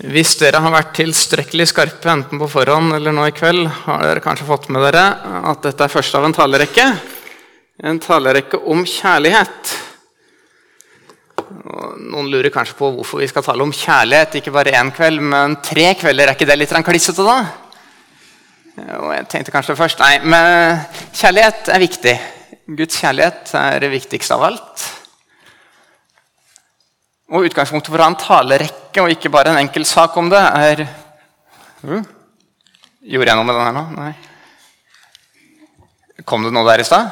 Hvis dere har vært tilstrekkelig skarpe enten på forhånd eller nå i kveld, har dere kanskje fått med dere at dette er første av en talerekke. En talerekke om kjærlighet. Noen lurer kanskje på hvorfor vi skal tale om kjærlighet ikke bare én kveld, men tre kvelder. Er ikke det litt klissete, da? Og jeg tenkte kanskje først Nei, men kjærlighet er viktig. Guds kjærlighet er det viktigste av alt. Og Utgangspunktet for å ha en talerekke og ikke bare en enkel sak om det, er uh, Gjorde jeg noe med den her nå? Nei. Kom det noe der i stad?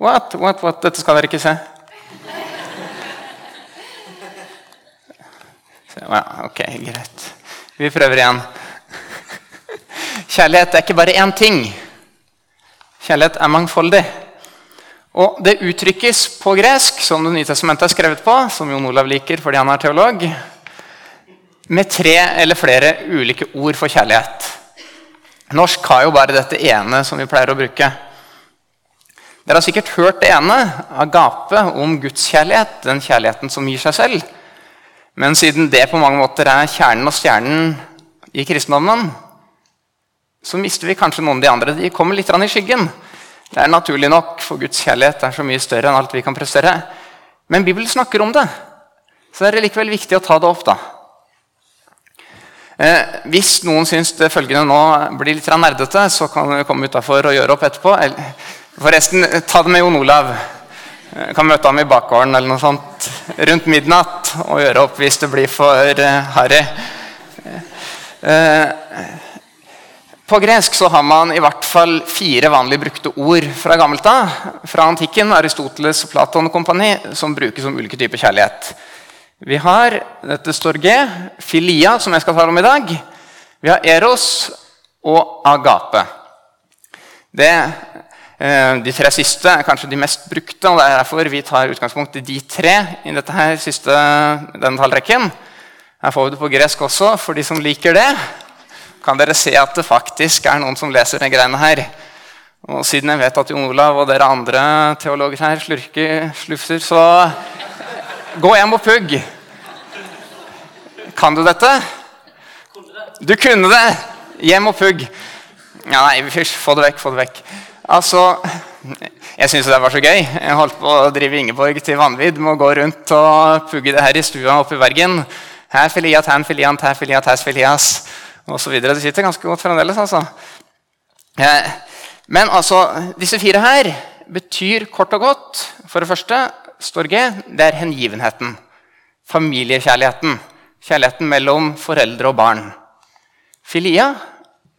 What? What? What? Dette skal dere ikke se. Ja, ok, greit. Vi prøver igjen. Kjærlighet er ikke bare én ting. Kjærlighet er mangfoldig. Og det uttrykkes på gresk, som Det nye testamentet er skrevet på, som Jon Olav liker fordi han er teolog, med tre eller flere ulike ord for kjærlighet. Norsk har jo bare dette ene som vi pleier å bruke. Dere har sikkert hørt det ene, agape, om Guds kjærlighet, den kjærligheten som gir seg selv. Men siden det på mange måter er kjernen og stjernen i kristendommen, så mister vi kanskje noen av de andre. De kommer litt i skyggen. Det er naturlig nok, for Guds kjærlighet er så mye større enn alt vi kan prestere. Men Bibelen snakker om det, så det er likevel viktig å ta det opp. da. Eh, hvis noen syns det følgende nå blir litt nerdete, så kan vi komme utafor og gjøre opp etterpå. Forresten, ta det med Jon Olav. Jeg eh, kan møte ham i bakgården eller noe sånt rundt midnatt og gjøre opp hvis det blir for uh, harry. Eh, på gresk så har man i hvert fall fire vanlig brukte ord fra gammelt av. Fra antikken, Aristoteles, Platon og kompani, som brukes om ulike typer kjærlighet. Vi har dette står G, filia, som jeg skal tale om i dag. Vi har eros og agape. Det, eh, de tre siste er kanskje de mest brukte, og det er derfor vi tar utgangspunkt i de tre i dette her siste, denne tallrekken. Her får vi det på gresk også, for de som liker det kan dere se at det faktisk er noen som leser de greiene her. Og siden jeg vet at Jon Olav og dere andre teologer her slurker, slufser, så gå hjem og pugg. Kan du dette? Du kunne det! Hjem og pugg. Ja, nei, fysj, få det vekk, få det vekk. Altså, Jeg syntes det var så gøy. Jeg holdt på å drive Ingeborg til vanvidd med å gå rundt og pugge det her i stua oppe i Bergen. Her filiat, her filiant, her filiat, her filias osv. Det sitter ganske godt fremdeles. altså. Men altså, disse fire her betyr kort og godt For det første står G, det er hengivenheten. Familiekjærligheten. Kjærligheten mellom foreldre og barn. Filia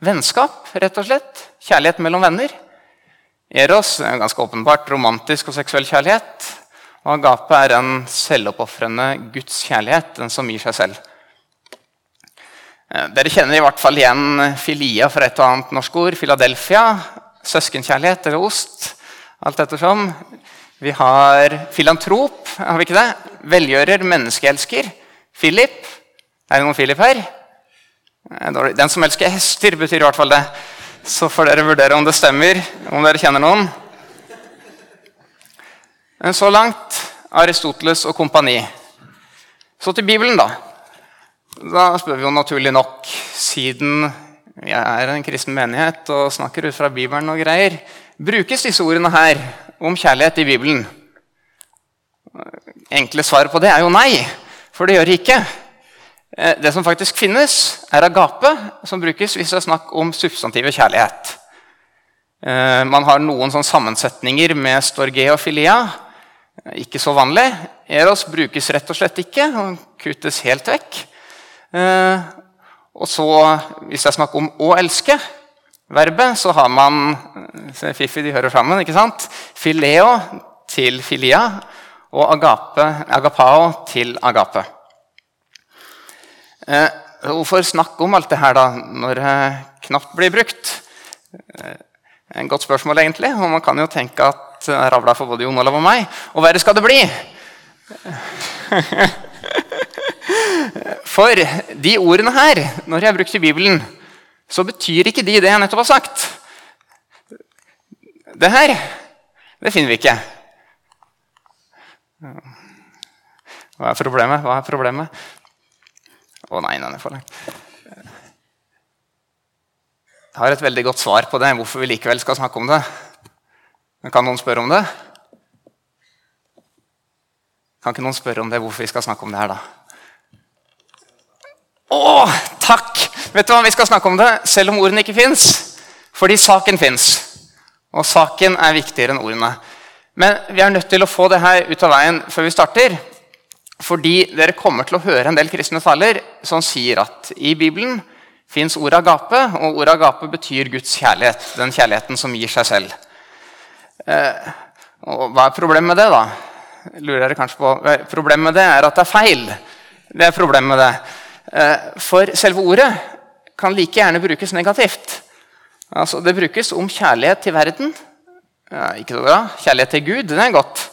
vennskap, rett og slett. Kjærlighet mellom venner. Eros er ganske åpenbart romantisk og seksuell kjærlighet. Og agape er en selvoppofrende Guds kjærlighet, den som gir seg selv. Eh, dere kjenner i hvert fall igjen filia fra et og annet norsk ord. Philadelphia, søskenkjærlighet eller ost. Alt ettersom. Vi har filantrop, har vi ikke det? Velgjører, menneskeelsker. Philip. Er det noen Philip her? Den som elsker hester, betyr i hvert fall det. Så får dere vurdere om det stemmer, om dere kjenner noen. Så langt Aristoteles og kompani. Så til Bibelen, da. Da spør vi jo naturlig nok, siden jeg er en kristen menighet og snakker ut fra Bibelen og greier, brukes disse ordene her om kjærlighet i Bibelen? Enkle svaret på det er jo nei, for det gjør det ikke. Eh, det som faktisk finnes, er agape, som brukes hvis det er snakk om substantivet kjærlighet. Eh, man har noen sammensetninger med storge og filia. Ikke så vanlig. Eros brukes rett og slett ikke og kuttes helt vekk. Eh, og så, hvis jeg snakker om å elske, verbet, så har man Fifi, de hører sammen. ikke sant? Fileo til filia og agape, agapao til agape. Eh, hvorfor snakke om alt det her da, når det knapt blir brukt? Eh, en godt spørsmål, egentlig. Og man kan jo tenke at ravla for både Jon Olav og meg. Og verre skal det bli! For de ordene her, når jeg brukte Bibelen, så betyr ikke de det jeg nettopp har sagt. Det her, det finner vi ikke. Hva er problemet? Hva er problemet? Å nei, den er for lang. Jeg har et veldig godt svar på det, hvorfor vi likevel skal snakke om det. Men kan noen spørre om det? Kan ikke noen spørre om det, hvorfor vi skal snakke om det her, da? Å, takk! Vet du hva, Vi skal snakke om det selv om ordene ikke fins. Fordi saken fins. Og saken er viktigere enn ordene. Men vi er nødt til å få det her ut av veien før vi starter. Fordi dere kommer til å høre en del kristne taler som sier at i Bibelen fins ordet agape, og ordet agape betyr Guds kjærlighet. Den kjærligheten som gir seg selv. Eh, og hva er problemet med det, da? Lurer dere kanskje på. Problemet med det er at det er feil. Det er problemet med det. Eh, for selve ordet kan like gjerne brukes negativt. Altså, det brukes om kjærlighet til verden. Ja, ikke så bra. Kjærlighet til Gud, det er godt.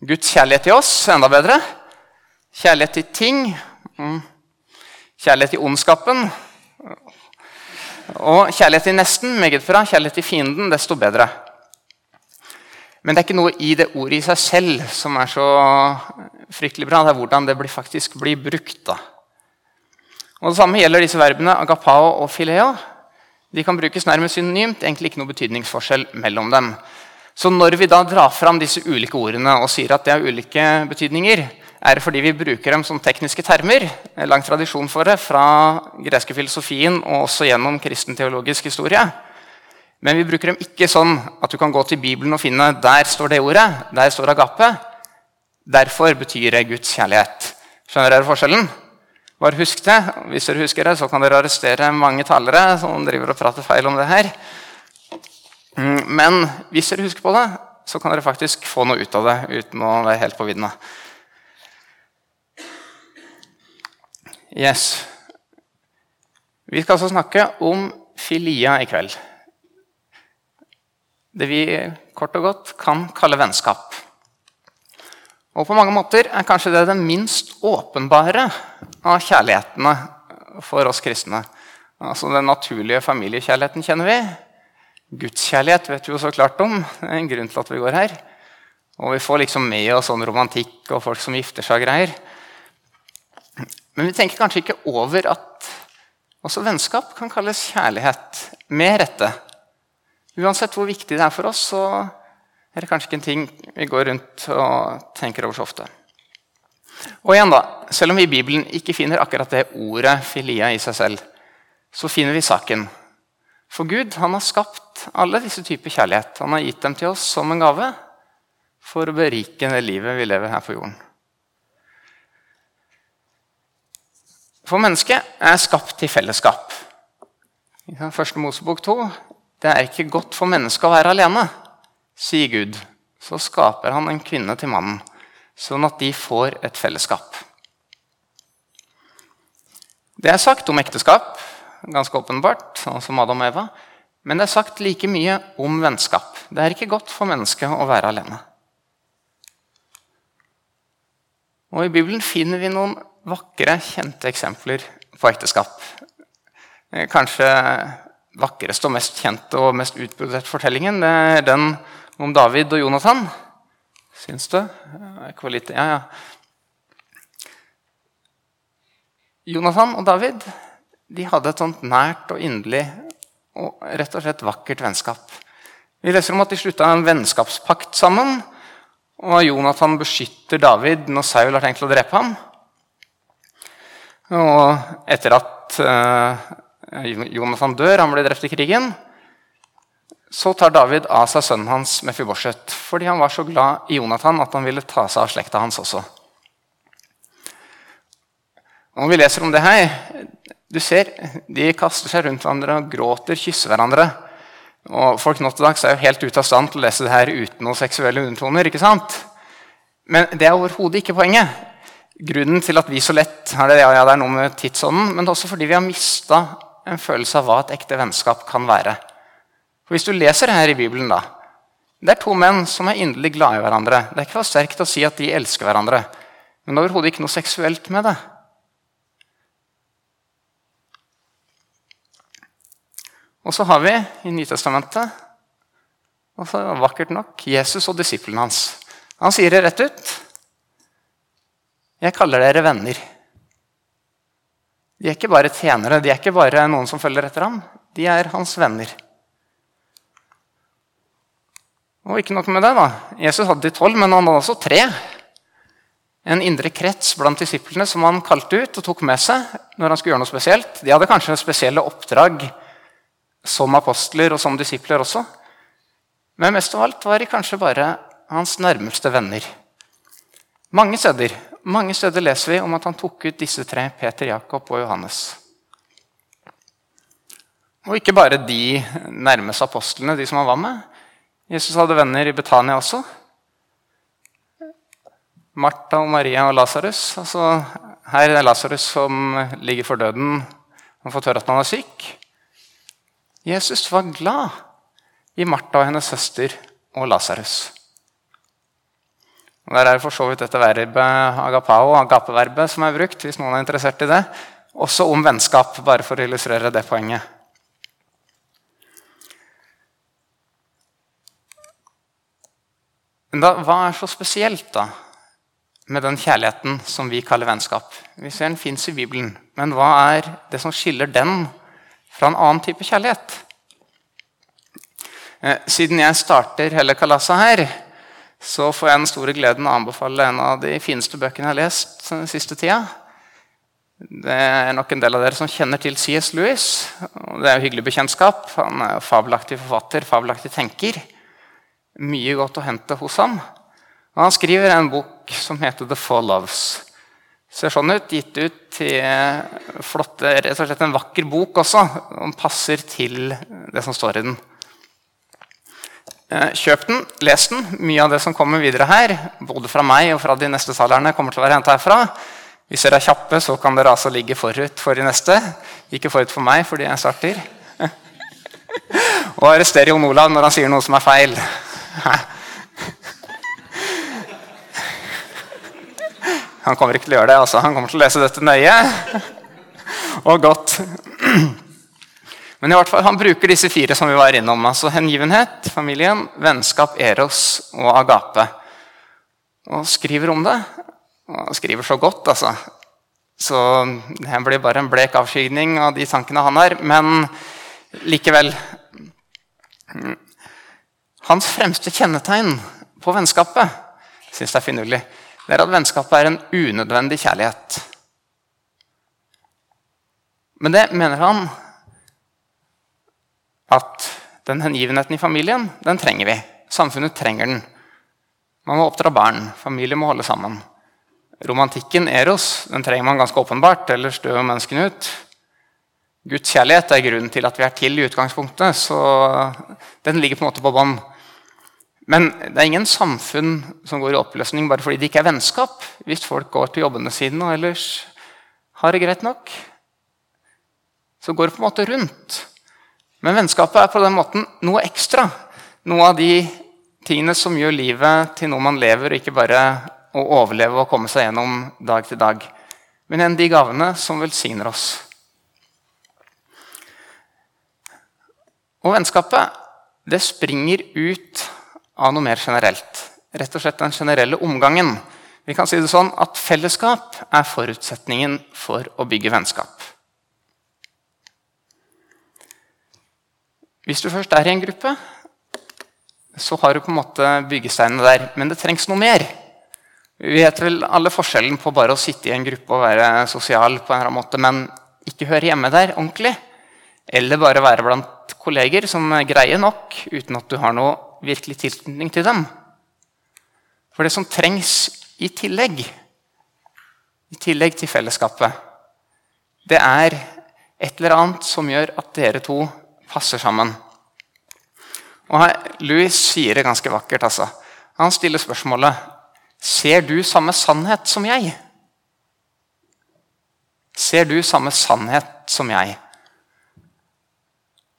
Guds kjærlighet til oss, enda bedre. Kjærlighet til ting. Mm. Kjærlighet til ondskapen. Og kjærlighet til nesten, meget bra. Kjærlighet til fienden, desto bedre. Men det er ikke noe i det ordet i seg selv som er så fryktelig bra. Det er hvordan det faktisk blir brukt. da. Og Det samme gjelder disse verbene agapao og filea. De kan brukes nærmest synonymt. egentlig ikke noe betydningsforskjell mellom dem. Så når vi da drar fram disse ulike ordene og sier at det har ulike betydninger, er det fordi vi bruker dem som tekniske termer. Lang tradisjon for det fra greske filosofien og også gjennom kristen teologisk historie. Men vi bruker dem ikke sånn at du kan gå til Bibelen og finne der står det ordet. Der står agape. Derfor betyr det Guds kjærlighet. Skjønner dere forskjellen? Bare husk det. Hvis dere husker det, så kan dere arrestere mange talere som driver og prater feil om det her. Mm, men hvis dere husker på det, så kan dere faktisk få noe ut av det uten å være helt på vidne. Yes. Vi skal altså snakke om filia i kveld. Det vi kort og godt kan kalle vennskap. Og på mange måter er kanskje det den minst åpenbare av kjærlighetene for oss kristne. Altså Den naturlige familiekjærligheten kjenner vi. Gudskjærlighet vet vi jo så klart om. Det er en grunn til at vi går her. Og vi får liksom med oss sånn romantikk og folk som gifter seg og greier. Men vi tenker kanskje ikke over at også vennskap kan kalles kjærlighet. Med rette. Uansett hvor viktig det er for oss, så er det kanskje ikke en ting vi går rundt og tenker over så ofte. Og igjen da, Selv om vi i Bibelen ikke finner akkurat det ordet filia i seg selv, så finner vi saken. For Gud han har skapt alle disse typer kjærlighet. Han har gitt dem til oss som en gave for å berike det livet vi lever her på jorden. For mennesket er skapt til fellesskap. I første Mosebok 2 det er ikke godt for mennesket å være alene, sier Gud. Så skaper han en kvinne til mannen, sånn at de får et fellesskap. Det er sagt om ekteskap, ganske åpenbart, sånn som Adam og Eva. Men det er sagt like mye om vennskap. Det er ikke godt for mennesket å være alene. Og I Bibelen finner vi noen vakre, kjente eksempler på ekteskap. Eh, kanskje vakreste og mest kjente og mest utbroderte fortellingen det er den om David og Jonathan. Syns du? Kvalitet ja, ja. Jonathan og David de hadde et sånt nært og inderlig og rett og slett vakkert vennskap. Vi leser om at de slutta en vennskapspakt sammen. Og Jonathan beskytter David når Saul har tenkt å drepe ham. Og etter at uh, Jonathan dør, han blir drept i krigen, så tar David av seg sønnen hans Mefibosjet fordi han var så glad i Jonathan at han ville ta seg av slekta hans også. Og når vi leser om det her, du ser, De kaster seg rundt hverandre og gråter, kysser hverandre. Og Folk nå til dags er jo helt ute av stand til å lese det her uten noen seksuelle undertoner. ikke sant? Men det er overhodet ikke poenget grunnen til at vi så lett har det, ja, ja, det er noe med tidsånden, men også fordi vi har mista en følelse av hva et ekte vennskap kan være. For Hvis du leser her i Bibelen, da Det er to menn som er inderlig glad i hverandre. Det er ikke for sterkt å si at de elsker hverandre, men det er overhodet ikke noe seksuelt med det. Og så har vi i Nytestamentet, og så vakkert nok, Jesus og disiplene hans. Han sier det rett ut. Jeg kaller dere venner. De er ikke bare tjenere, de er ikke bare noen som følger etter ham. De er hans venner. Og ikke nok med det. da. Jesus hadde de tolv, men han hadde også tre. En indre krets blant disiplene som han kalte ut og tok med seg. når han skulle gjøre noe spesielt. De hadde kanskje spesielle oppdrag som apostler og som disipler også. Men mest av alt var de kanskje bare hans nærmeste venner. Mange steder, mange steder leser vi om at han tok ut disse tre, Peter, Jakob og Johannes. Og ikke bare de nærmeste apostlene, de som han var med. Jesus hadde venner i Betania også. Martha og Maria og Lasarus. Altså, her er Lasarus som ligger for døden og får høre at han er syk. Jesus var glad i Martha og hennes søster og Lasarus. Der er for så vidt dette verbet agapao, agapeverbet, som er brukt. hvis noen er interessert i det. Også om vennskap, bare for å illustrere det poenget. Men da, hva er så spesielt da med den kjærligheten som vi kaller vennskap? Vi ser den fins i Bibelen, men hva er det som skiller den fra en annen type kjærlighet? Eh, siden jeg starter hele kalaset her, så får jeg den store gleden å anbefale en av de fineste bøkene jeg har lest den siste tida. Det er nok en del av dere som kjenner til C.S. Lewis. Det er jo hyggelig bekjentskap. Han er fabelaktig forfatter, fabelaktig tenker. Mye godt å hente hos ham. Og han skriver en bok som heter 'The Four Loves'. Ser sånn ut. Gitt ut til flotte, rett og slett en vakker bok også. Som passer til det som står i den. Eh, kjøp den, les den. Mye av det som kommer videre her, både fra meg og fra de neste salerne, kommer til å være henta herfra. Hvis dere er kjappe, så kan dere altså ligge forut for de neste. Ikke forut for meg, fordi jeg starter. og arrester Jon Olav når han sier noe som er feil. Han kommer ikke til å gjøre det. altså. Han kommer til å lese dette nøye og godt. Men i hvert fall, han bruker disse fire som vi var innom. altså Hengivenhet, familien, vennskap, eros og agape. Og skriver om det. Og skriver så godt, altså. Så det blir bare en blek avskygning av de tankene han har. Men likevel Hans fremste kjennetegn på vennskapet synes jeg er finurlig. Det er at vennskapet er en unødvendig kjærlighet. Men det mener han at den hengivenheten i familien, den trenger vi. Samfunnet trenger den. Man må oppdra barn. Familie må holde sammen. Romantikken, eros, den trenger man ganske åpenbart, ellers dør menneskene ut. Guds kjærlighet er grunnen til at vi er til i utgangspunktet, så den ligger på en måte på bånn. Men det er ingen samfunn som går i oppløsning bare fordi det ikke er vennskap. Hvis folk går til jobbene sine og ellers har det greit nok, så går det på en måte rundt. Men vennskapet er på den måten noe ekstra. Noe av de tingene som gjør livet til noe man lever, og ikke bare å overleve og komme seg gjennom dag til dag. Men en de gavene som velsigner oss. Og vennskapet det springer ut av noe mer generelt. Rett og slett den generelle omgangen. Vi kan si det sånn at Fellesskap er forutsetningen for å bygge vennskap. Hvis du først er i en gruppe, så har du på en måte byggesteinene der. Men det trengs noe mer. Vi vet vel alle forskjellen på bare å sitte i en gruppe og være sosial, på en eller annen måte, men ikke høre hjemme der ordentlig. Eller bare være blant kolleger som greier nok uten at du har noe virkelig tilknytning til dem. For det som trengs i tillegg, i tillegg til fellesskapet, det er et eller annet som gjør at dere to passer sammen. Og her, Louis sier det ganske vakkert. Altså. Han stiller spørsmålet Ser du samme sannhet som jeg? Ser du samme sannhet som jeg?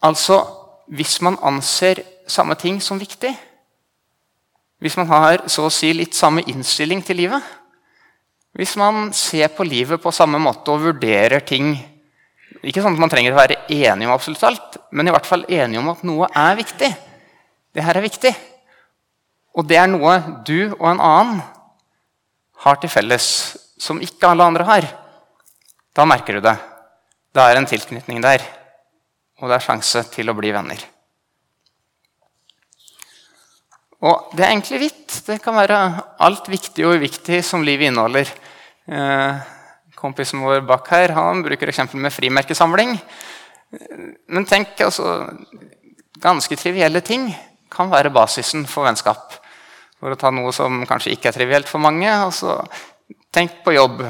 Altså, hvis man anser samme ting som viktig Hvis man har så å si litt samme innstilling til livet Hvis man ser på livet på samme måte og vurderer ting ikke sånn at man trenger å være enig om absolutt alt, men i hvert fall enig om at noe er viktig. Det her er viktig. Og det er noe du og en annen har til felles som ikke alle andre har. Da merker du det. Det er en tilknytning der, og det er sjanse til å bli venner. Og det er egentlig hvitt. Det kan være alt viktig og uviktig som livet inneholder. Eh, kompisen vår bak her han bruker eksempel med frimerkesamling. Men tenk, altså Ganske trivielle ting kan være basisen for vennskap. For å ta noe som kanskje ikke er trivielt for mange. Altså, tenk på jobb.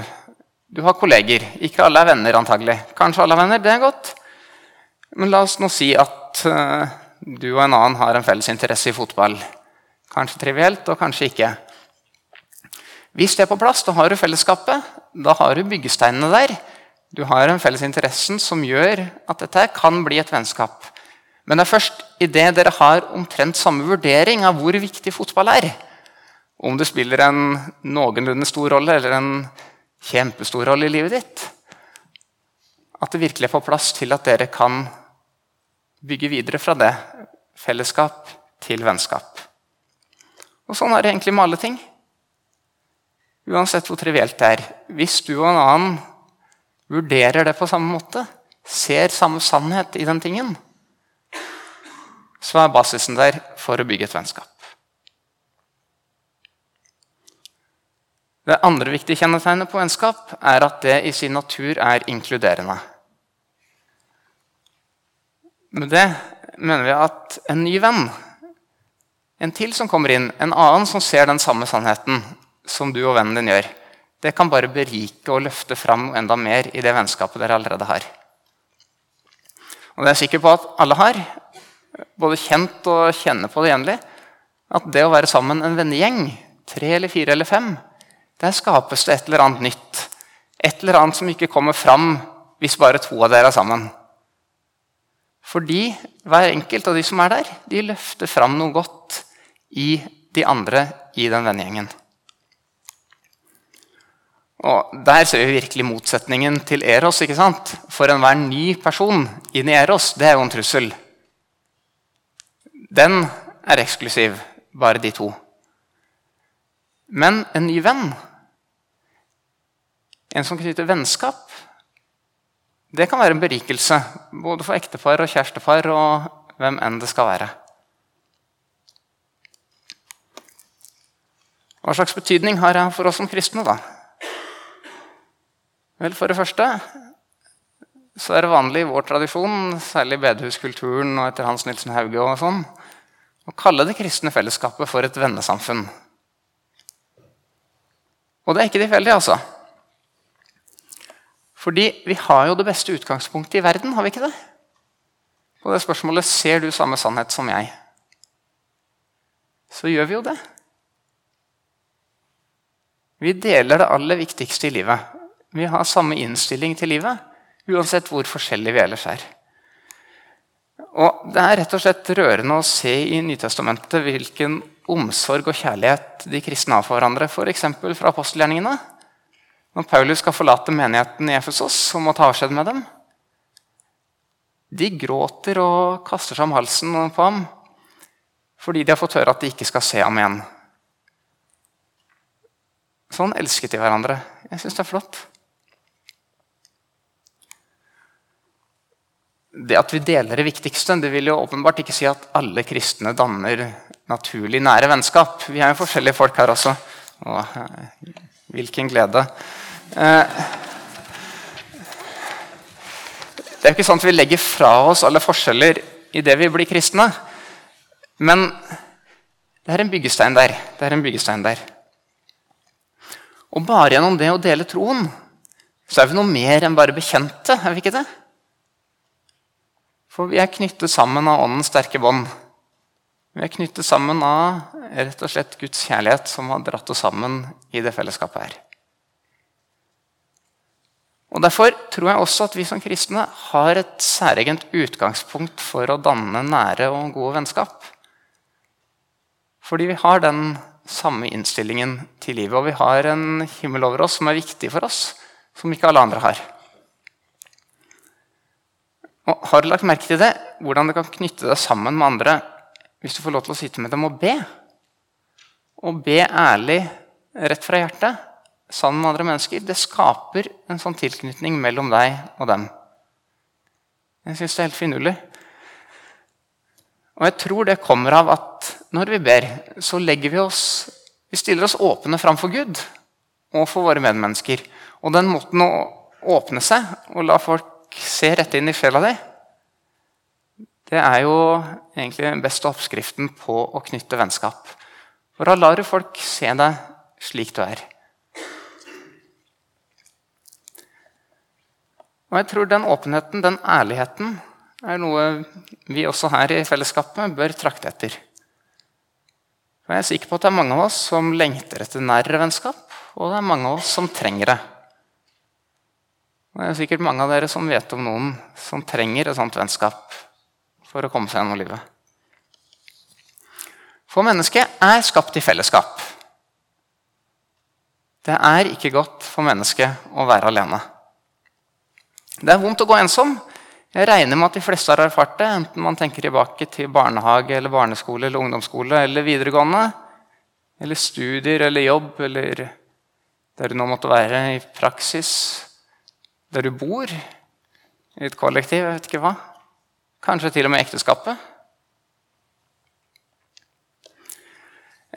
Du har kolleger. Ikke alle er venner, antagelig. Kanskje alle er venner. Det er godt. Men la oss nå si at uh, du og en annen har en felles interesse i fotball. Kanskje trivielt, og kanskje ikke. Hvis det er på plass, da har du fellesskapet. Da har du byggesteinene der. Du har en felles interessen som gjør at dette kan bli et vennskap. Men det er først idet dere har omtrent samme vurdering av hvor viktig fotball er, om det spiller en noenlunde stor rolle eller en kjempestor rolle i livet ditt, at det virkelig er på plass til at dere kan bygge videre fra det. Fellesskap til vennskap. Og Sånn er det egentlig med alle ting. Uansett hvor trivielt det er. Hvis du og en annen vurderer det på samme måte, ser samme sannhet i den tingen, så er basisen der for å bygge et vennskap. Det andre viktige kjennetegnet på vennskap er at det i sin natur er inkluderende. Med det mener vi at en ny venn en til som kommer inn, en annen som ser den samme sannheten som du og vennen din gjør. Det kan bare berike og løfte fram enda mer i det vennskapet dere allerede har. Og det er jeg sikker på at alle har, både kjent og kjenner på det jevnlig, at det å være sammen en vennegjeng, tre eller fire eller fem, der skapes det et eller annet nytt. Et eller annet som ikke kommer fram hvis bare to av dere er sammen. Fordi hver enkelt av de som er der, de løfter fram noe godt i de andre i den vennegjengen. Og Der ser vi virkelig motsetningen til Eros. ikke sant? For enhver ny person inn i Eros, det er jo en trussel. Den er eksklusiv, bare de to. Men en ny venn, en som knytter vennskap, det kan være en berikelse. Både for ektepar og kjærestepar og hvem enn det skal være. Hva slags betydning har det for oss som kristne, da? Vel, For det første så er det vanlig i vår tradisjon, særlig i bedehuskulturen og etter Hans Nilsen Hauge, og sånn, å kalle det kristne fellesskapet for et vennesamfunn. Og det er ikke tilfeldig, altså. Fordi vi har jo det beste utgangspunktet i verden, har vi ikke det? På det spørsmålet 'Ser du samme sannhet som jeg?' Så gjør vi jo det. Vi deler det aller viktigste i livet. Vi har samme innstilling til livet, uansett hvor forskjellige vi ellers er. Og Det er rett og slett rørende å se i Nytestamentet hvilken omsorg og kjærlighet de kristne har for hverandre, f.eks. fra apostelgjerningene. Når Paulus skal forlate menigheten i Efesos og må ta avskjed med dem. De gråter og kaster seg om halsen på ham fordi de har fått høre at de ikke skal se ham igjen. Sånn elsket de hverandre. Jeg syns det er flott. Det at vi deler det viktigste, det vil jo åpenbart ikke si at alle kristne danner naturlig nære vennskap. Vi er jo forskjellige folk her også. Åh, hvilken glede. Eh, det er jo ikke sånn at vi legger fra oss alle forskjeller i det vi blir kristne. Men det er en byggestein der. Det er en byggestein der. Og bare gjennom det å dele troen så er vi noe mer enn bare bekjente. er vi ikke det? For vi er knyttet sammen av åndens sterke bånd. Vi er knyttet sammen av rett og slett Guds kjærlighet som har dratt oss sammen i det fellesskapet her. Og Derfor tror jeg også at vi som kristne har et særegent utgangspunkt for å danne nære og gode vennskap. Fordi vi har den samme innstillingen til livet. Og vi har en himmel over oss som er viktig for oss, som ikke alle andre har. Og har du lagt merke til det? Hvordan det kan knytte deg sammen med andre hvis du får lov til å sitte med dem og be? Og be ærlig, rett fra hjertet, sammen med andre mennesker. Det skaper en sånn tilknytning mellom deg og dem. Jeg syns det er helt finurlig. Og jeg tror det kommer av at når vi ber, så legger vi oss Vi stiller oss åpne framfor Gud og for våre medmennesker. Og den måten å åpne seg og la folk se rett inn i sjela di, det er jo egentlig den beste oppskriften på å knytte vennskap. For da lar du folk se deg slik du er. Og jeg tror den åpenheten, den ærligheten, er noe vi også her i fellesskapet bør trakte etter. For Jeg er sikker på at det er mange av oss som lengter etter nærere vennskap, og det er mange av oss som trenger det. Det er sikkert mange av dere som vet om noen som trenger et sånt vennskap for å komme seg gjennom livet. For mennesket er skapt i fellesskap. Det er ikke godt for mennesket å være alene. Det er vondt å gå ensom. Jeg regner med at de fleste har erfart det, enten man tenker tilbake til barnehage, eller barneskole, eller ungdomsskole eller videregående, eller studier eller jobb, eller der du nå måtte være i praksis, der du bor, i et kollektiv, jeg vet ikke hva. Kanskje til og med ekteskapet.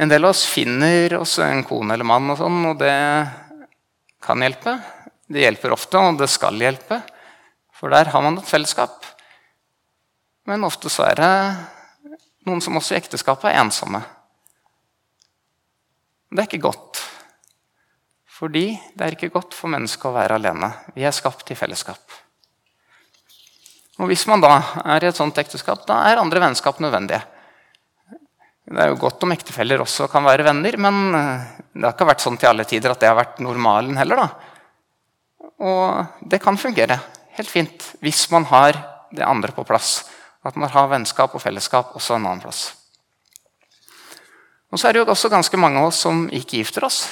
En del av oss finner oss en kone eller mann, og sånn, og det kan hjelpe. Det hjelper ofte, og det skal hjelpe, for der har man et fellesskap. Men ofte så er det noen som også i ekteskapet er ensomme. Det er ikke godt. Fordi det er ikke godt for mennesket å være alene. Vi er skapt i fellesskap. Og Hvis man da er i et sånt ekteskap, da er andre vennskap nødvendige. Det er jo godt om ektefeller også kan være venner, men eh, det har ikke vært sånn til alle tider at det har vært normalen heller. da. Og det kan fungere helt fint hvis man har det andre på plass. At man har vennskap og fellesskap også en annen plass. Og så er det jo også ganske mange av oss som ikke gifter oss.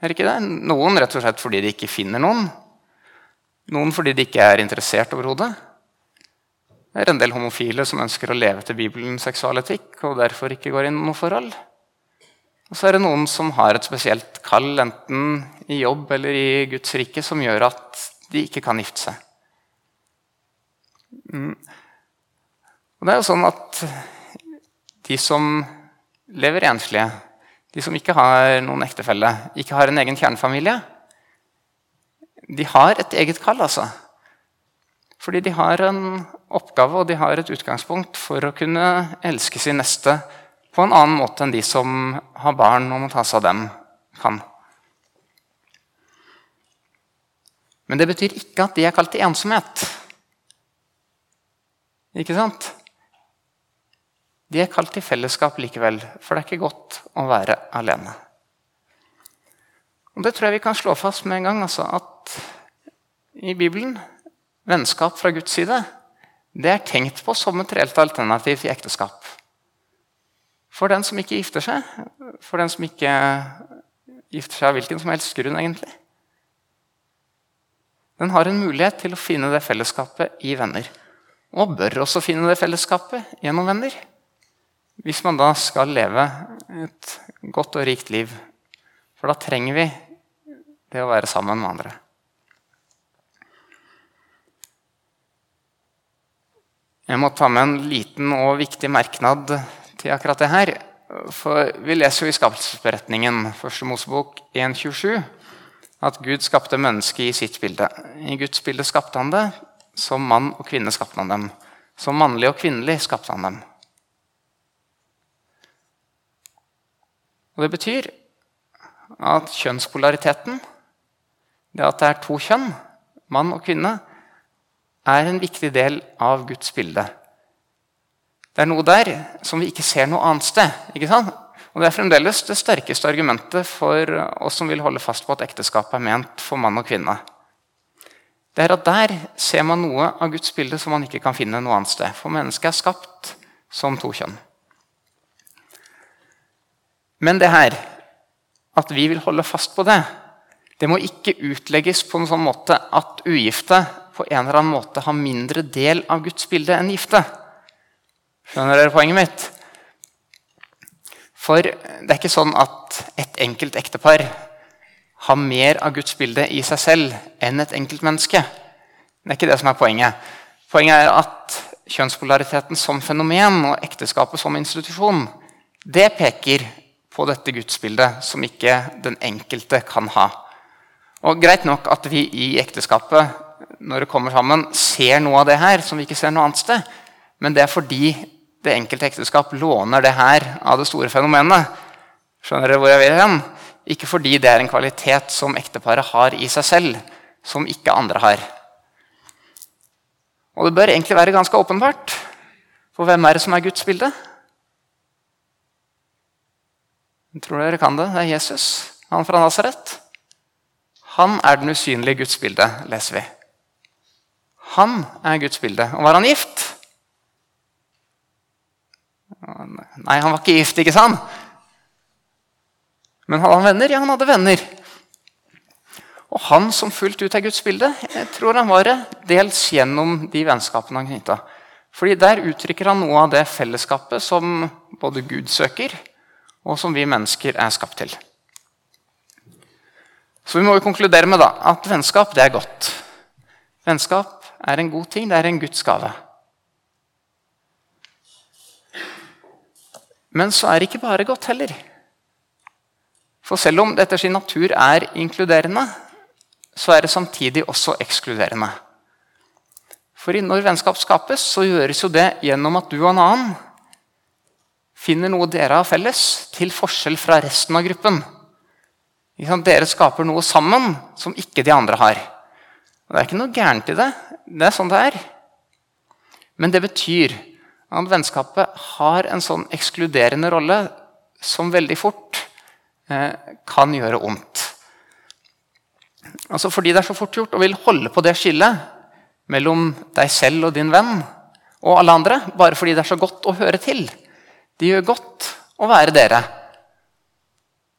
Er det ikke det? Noen rett og slett fordi de ikke finner noen. Noen fordi de ikke er interessert overhodet. Det er en del homofile som ønsker å leve til Bibelens seksualetikk og derfor ikke går inn i noe forhold. Og så er det noen som har et spesielt kall, enten i jobb eller i Guds rike, som gjør at de ikke kan gifte seg. Mm. Og det er jo sånn at de som lever enslige, de som ikke har noen ektefelle, ikke har en egen kjernefamilie, de har et eget kall, altså. Fordi de har en oppgave og de har et utgangspunkt for å kunne elske sin neste på en annen måte enn de som har barn og må ta seg av dem, kan. Men det betyr ikke at de er kalt til ensomhet. Ikke sant? De er kalt til fellesskap likevel, for det er ikke godt å være alene. Og Det tror jeg vi kan slå fast med en gang. Altså, at i Bibelen vennskap fra Guds side det er tenkt på som et reelt alternativ til ekteskap. For den som ikke gifter seg, for den som ikke gifter seg av hvilken som helst grunn, egentlig. Den har en mulighet til å finne det fellesskapet i venner. Og bør også finne det fellesskapet gjennom venner. Hvis man da skal leve et godt og rikt liv for da trenger vi det å være sammen med andre. Jeg må ta med en liten og viktig merknad til akkurat det her. For Vi leser jo i skapelsesberetningen, første Mosebok 1.27, at Gud skapte mennesket i sitt bilde. I Guds bilde skapte han det. Som mann og kvinne skapte han dem. Som mannlig og kvinnelig skapte han dem. Og Det betyr at kjønnspolariteten, det at det er to kjønn, mann og kvinne, er en viktig del av Guds bilde. Det er noe der som vi ikke ser noe annet sted. ikke sant? Og Det er fremdeles det sterkeste argumentet for oss som vil holde fast på at ekteskapet er ment for mann og kvinne. Det er at Der ser man noe av Guds bilde som man ikke kan finne noe annet sted. For mennesket er skapt som to kjønn. Men det her at vi vil holde fast på det, det må ikke utlegges på en sånn måte at ugifte på en eller annen måte har mindre del av Guds bilde enn gifte. Skjønner dere poenget mitt? For det er ikke sånn at et enkelt ektepar har mer av Guds bilde i seg selv enn et enkelt menneske. Det er ikke det som er poenget. Poenget er at kjønnspolariteten som fenomen og ekteskapet som institusjon det peker på dette gudsbildet som ikke den enkelte kan ha. Og Greit nok at vi i ekteskapet når det kommer sammen, ser noe av det her som vi ikke ser noe annet sted. Men det er fordi det enkelte ekteskap låner det her av det store fenomenet. Skjønner dere hvor jeg vil hen? Ikke fordi det er en kvalitet som ekteparet har i seg selv, som ikke andre har. Og det bør egentlig være ganske åpenbart. For hvem er det som er Guds bilde? Tror dere kan det? Det er Jesus, han fra Nasaret. Han er den usynlige Guds bilde, leser vi. Han er Guds bilde. Og var han gift? Nei, han var ikke gift, ikke sant? Men hadde han venner? Ja, han hadde venner. Og han som fullt ut er Guds bilde, jeg tror han var det dels gjennom de vennskapene han knytta. Fordi Der uttrykker han noe av det fellesskapet som både Gud søker, og som vi mennesker er skapt til. Så vi må jo konkludere med da, at vennskap det er godt. Vennskap er en god ting. Det er en Guds gave. Men så er det ikke bare godt heller. For selv om det etter sin natur er inkluderende, så er det samtidig også ekskluderende. For når vennskap skapes, så gjøres jo det gjennom at du og en annen finner noe dere har felles, til forskjell fra resten av gruppen. Dere skaper noe sammen som ikke de andre har. Og Det er ikke noe gærent i det. Det er sånn det er. Men det betyr at vennskapet har en sånn ekskluderende rolle som veldig fort eh, kan gjøre vondt. Altså fordi det er så fort gjort og vil holde på det skillet mellom deg selv og din venn og alle andre, bare fordi det er så godt å høre til. Det gjør godt å være dere.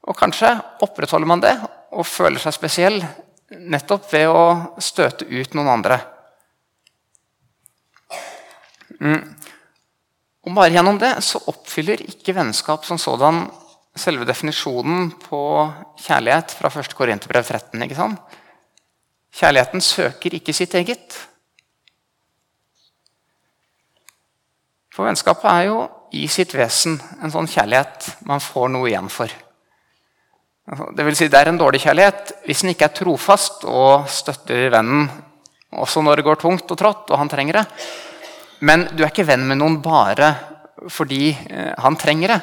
Og kanskje opprettholder man det og føler seg spesiell nettopp ved å støte ut noen andre. Mm. Og bare gjennom det så oppfyller ikke vennskap som sådan selve definisjonen på kjærlighet fra 1. Korinterbrev 13. ikke sant? Kjærligheten søker ikke sitt eget. For vennskapet er jo i sitt vesen en sånn kjærlighet man får noe igjen for. Altså, det, vil si, det er en dårlig kjærlighet hvis den ikke er trofast og støtter vennen også når det går tungt og trått og han trenger det. Men du er ikke venn med noen bare fordi eh, han trenger det.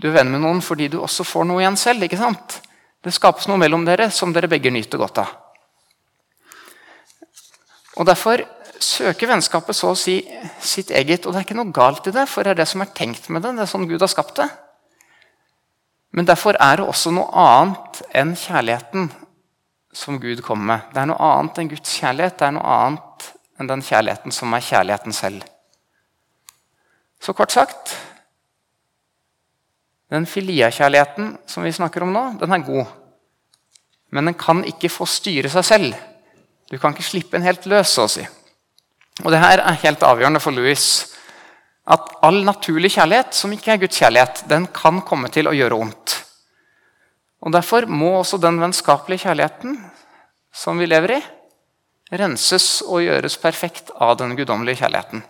Du er venn med noen fordi du også får noe igjen selv. ikke sant? Det skapes noe mellom dere som dere begge nyter godt av. Og Derfor søker vennskapet så å si sitt eget. Og det er ikke noe galt i det, for det er det som er tenkt med det. Det er sånn Gud har skapt det. Men derfor er det også noe annet enn kjærligheten som Gud kommer med. Det er noe annet enn Guds kjærlighet. Det er noe annet enn den kjærligheten som er kjærligheten selv. Så kort sagt Den filia-kjærligheten som vi snakker om nå, den er god. Men den kan ikke få styre seg selv. Du kan ikke slippe den helt løs, så å si. Og det her er helt avgjørende for Louis at all naturlig kjærlighet, som ikke er Guds kjærlighet, den kan komme til å gjøre vondt. Og Derfor må også den vennskapelige kjærligheten som vi lever i, renses og gjøres perfekt av den guddommelige kjærligheten.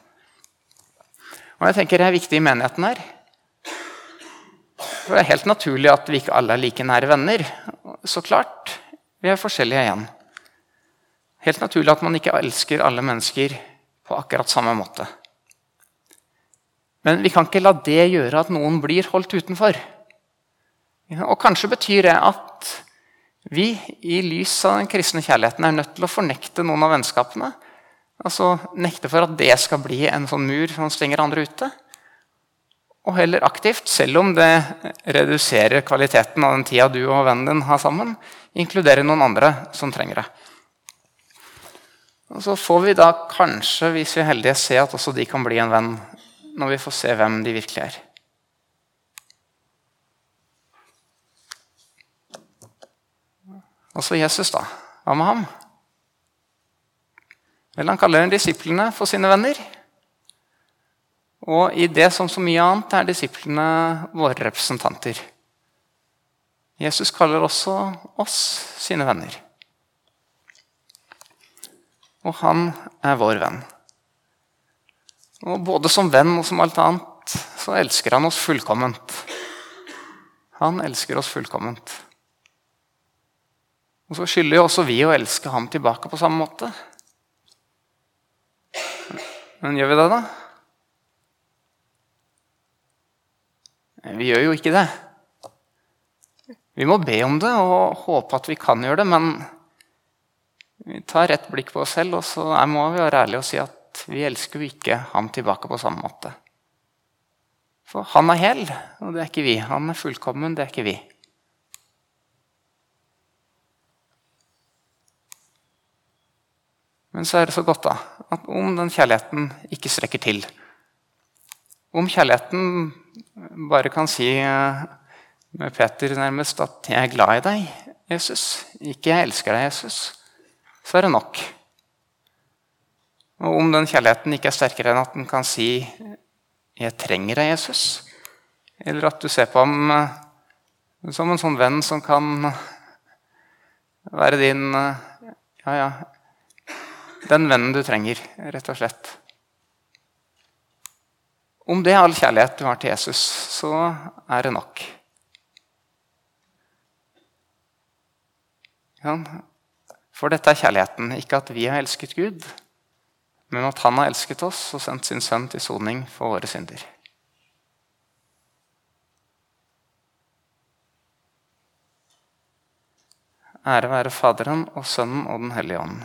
Og jeg tenker Det er viktig i menigheten her. For Det er helt naturlig at vi ikke alle er like nære venner. Så klart. Vi er forskjellige igjen. Helt naturlig at man ikke elsker alle mennesker på akkurat samme måte. Men vi kan ikke la det gjøre at noen blir holdt utenfor. Og Kanskje betyr det at vi i lys av den kristne kjærligheten er nødt til å fornekte noen av vennskapene. Altså Nekte for at det skal bli en sånn mur som stenger andre ute. Og heller aktivt, selv om det reduserer kvaliteten av den tida du og vennen din har sammen, inkludere noen andre som trenger det. Og Så får vi da kanskje, hvis vi er heldige, se at også de kan bli en venn når vi får se hvem de virkelig er. Og så Jesus, da. Hva med ham? Vel, Han kaller disiplene for sine venner. Og i det som så mye annet er disiplene våre representanter. Jesus kaller også oss sine venner. Og han er vår venn. Og både som venn og som alt annet så elsker han oss fullkomment. Han elsker oss fullkomment. Og så skylder jo også vi å elske ham tilbake på samme måte. Men gjør vi det, da? Vi gjør jo ikke det. Vi må be om det og håpe at vi kan gjøre det, men vi tar rett blikk på oss selv, og så må vi være ærlige og si at vi elsker jo ikke ham tilbake på samme måte. For han er hel, og det er ikke vi. Han er fullkommen, det er ikke vi. Men så er det så godt da, at om den kjærligheten ikke strekker til Om kjærligheten bare kan si eh, med Peter nærmest at 'jeg er glad i deg, Jesus', ikke 'jeg elsker deg, Jesus', så er det nok. Og om den kjærligheten ikke er sterkere enn at den kan si 'Jeg trenger deg, Jesus'. Eller at du ser på ham eh, som en sånn venn som kan være din eh, Ja, ja Den vennen du trenger, rett og slett. Om det er all kjærlighet du har til Jesus, så er det nok. Ja, for dette er kjærligheten, ikke at vi har elsket Gud, men at han har elsket oss og sendt sin sønn til soning for våre synder. Ære være Faderen og Sønnen og Den hellige ånd,